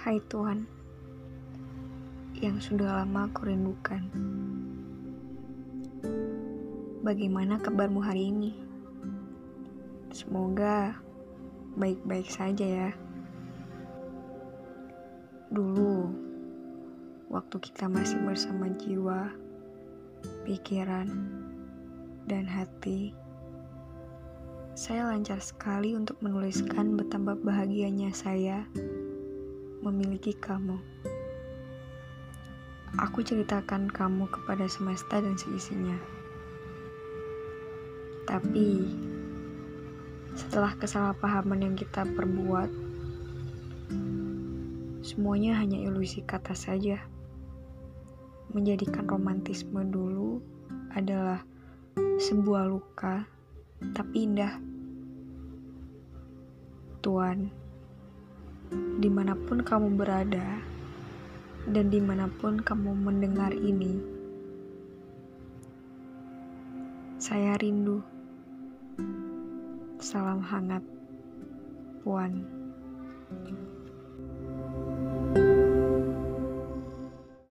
Hai Tuhan, yang sudah lama aku rindukan. Bagaimana kabarmu hari ini? Semoga baik-baik saja ya. Dulu, waktu kita masih bersama jiwa, pikiran, dan hati, saya lancar sekali untuk menuliskan betapa bahagianya saya memiliki kamu. Aku ceritakan kamu kepada semesta dan seisinya. Tapi, setelah kesalahpahaman yang kita perbuat, semuanya hanya ilusi kata saja. Menjadikan romantisme dulu adalah sebuah luka, tapi indah. Tuan, di mana pun kamu berada, dan di mana pun kamu mendengar ini, saya rindu. Salam hangat, Puan.